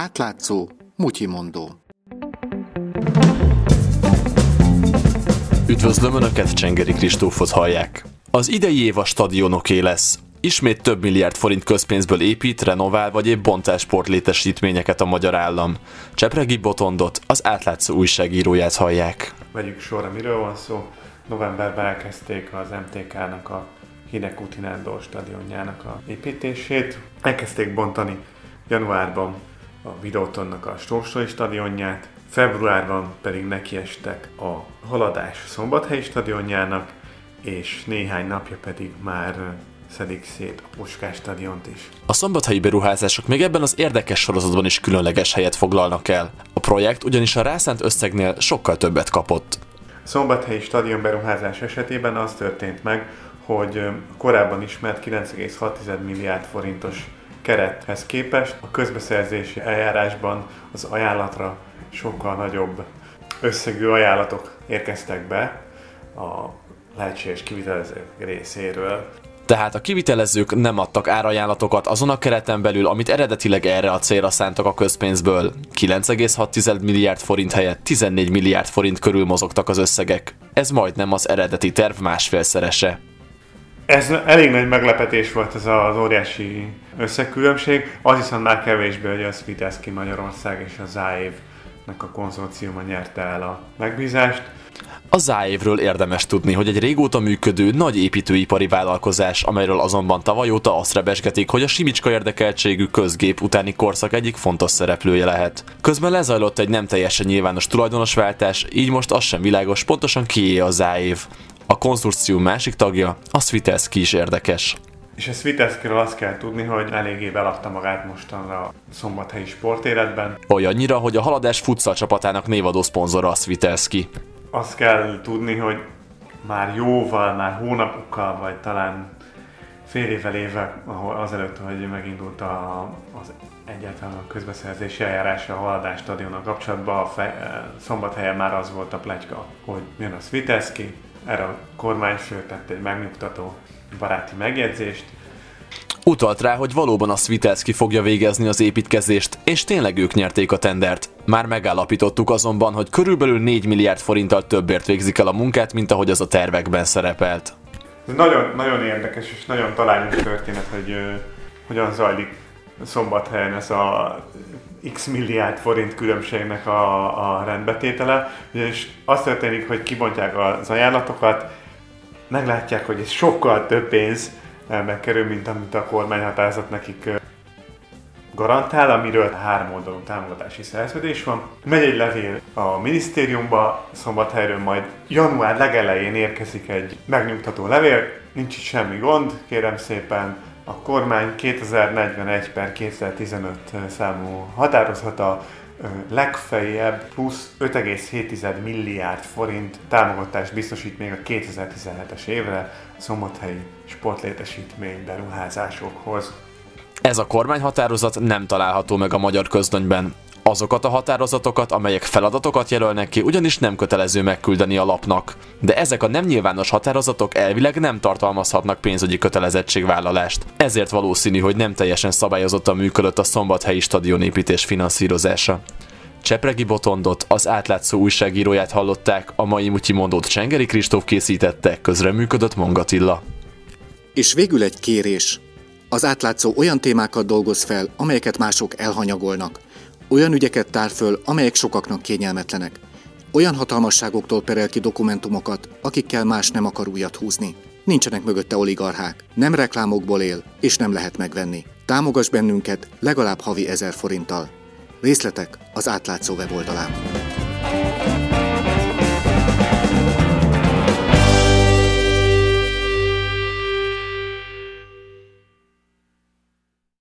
átlátszó, mutyimondó. Üdvözlöm Önöket, Csengeri Kristófot hallják. Az idei év a stadionoké lesz. Ismét több milliárd forint közpénzből épít, renovál vagy épp bontássport létesítményeket a magyar állam. Csepregi Botondot, az átlátszó újságíróját hallják. Vegyük sorra, miről van szó. Novemberben elkezdték az MTK-nak a Hideg Utinándor stadionjának a építését. Elkezdték bontani januárban a Videótonnak a Stórsai stadionját, februárban pedig nekiestek a Haladás Szombathelyi stadionjának, és néhány napja pedig már szedik szét a Puskás stadiont is. A szombathelyi beruházások még ebben az érdekes sorozatban is különleges helyet foglalnak el. A projekt ugyanis a rászánt összegnél sokkal többet kapott. A szombathelyi stadion beruházás esetében az történt meg, hogy korábban ismert 9,6 milliárd forintos kerethez képest a közbeszerzési eljárásban az ajánlatra sokkal nagyobb összegű ajánlatok érkeztek be a lehetséges kivitelezők részéről. Tehát a kivitelezők nem adtak árajánlatokat azon a kereten belül, amit eredetileg erre a célra szántak a közpénzből. 9,6 milliárd forint helyett 14 milliárd forint körül mozogtak az összegek. Ez majdnem az eredeti terv másfélszerese. Ez elég nagy meglepetés volt ez az óriási összekülönbség. Az viszont már kevésbé, hogy a Sviteszki Magyarország és a Záév a konzorciuma nyerte el a megbízást. A Záévről érdemes tudni, hogy egy régóta működő nagy építőipari vállalkozás, amelyről azonban tavaly óta azt rebesgetik, hogy a simicska érdekeltségű közgép utáni korszak egyik fontos szereplője lehet. Közben lezajlott egy nem teljesen nyilvános tulajdonosváltás, így most az sem világos pontosan kié a Záév. A konszorcium másik tagja, a Svitelski is érdekes. És a Svitelskiről azt kell tudni, hogy eléggé beladta magát mostanra a szombathelyi sportéletben. Olyannyira, hogy a haladás futsal csapatának névadó szponzora a Svitelski. Azt kell tudni, hogy már jóval, már hónapokkal, vagy talán fél évvel évek azelőtt, hogy megindult a, az egyáltalán a közbeszerzési eljárása a haladás stadionnal kapcsolatban, a fe, szombathelyen már az volt a pletyka, hogy jön a Svitelski, erre a kormányfő tett egy megnyugtató baráti megjegyzést. Utalt rá, hogy valóban a Svitelski fogja végezni az építkezést, és tényleg ők nyerték a tendert. Már megállapítottuk azonban, hogy körülbelül 4 milliárd forinttal többért végzik el a munkát, mint ahogy az a tervekben szerepelt. Ez nagyon, nagyon érdekes és nagyon talányos történet, hogy uh, hogyan zajlik szombathelyen ez a x milliárd forint különbségnek a, a rendbetétele, és azt történik, hogy kibontják az ajánlatokat, meglátják, hogy ez sokkal több pénz megkerül, mint amit a kormányhatározat nekik garantál, amiről három oldalú támogatási szerződés van. Megy egy levél a minisztériumba, szombathelyről majd január legelején érkezik egy megnyugtató levél, nincs itt semmi gond, kérem szépen, a kormány 2041 per 2015 számú határozata legfeljebb plusz 5,7 milliárd forint támogatást biztosít még a 2017-es évre a szombathelyi sportlétesítmény beruházásokhoz. Ez a kormányhatározat nem található meg a magyar közlönyben. Azokat a határozatokat, amelyek feladatokat jelölnek ki, ugyanis nem kötelező megküldeni a lapnak. De ezek a nem nyilvános határozatok elvileg nem tartalmazhatnak pénzügyi kötelezettségvállalást. Ezért valószínű, hogy nem teljesen szabályozottan működött a szombathelyi stadionépítés finanszírozása. Csepregi Botondot, az átlátszó újságíróját hallották, a mai Mutyi Mondót Csengeri Kristóf készítette, közreműködött Mongatilla. És végül egy kérés. Az átlátszó olyan témákat dolgoz fel, amelyeket mások elhanyagolnak – olyan ügyeket tár föl, amelyek sokaknak kényelmetlenek. Olyan hatalmasságoktól perel ki dokumentumokat, akikkel más nem akar újat húzni. Nincsenek mögötte oligarchák, nem reklámokból él, és nem lehet megvenni. Támogass bennünket legalább havi ezer forinttal. Részletek az átlátszó weboldalán.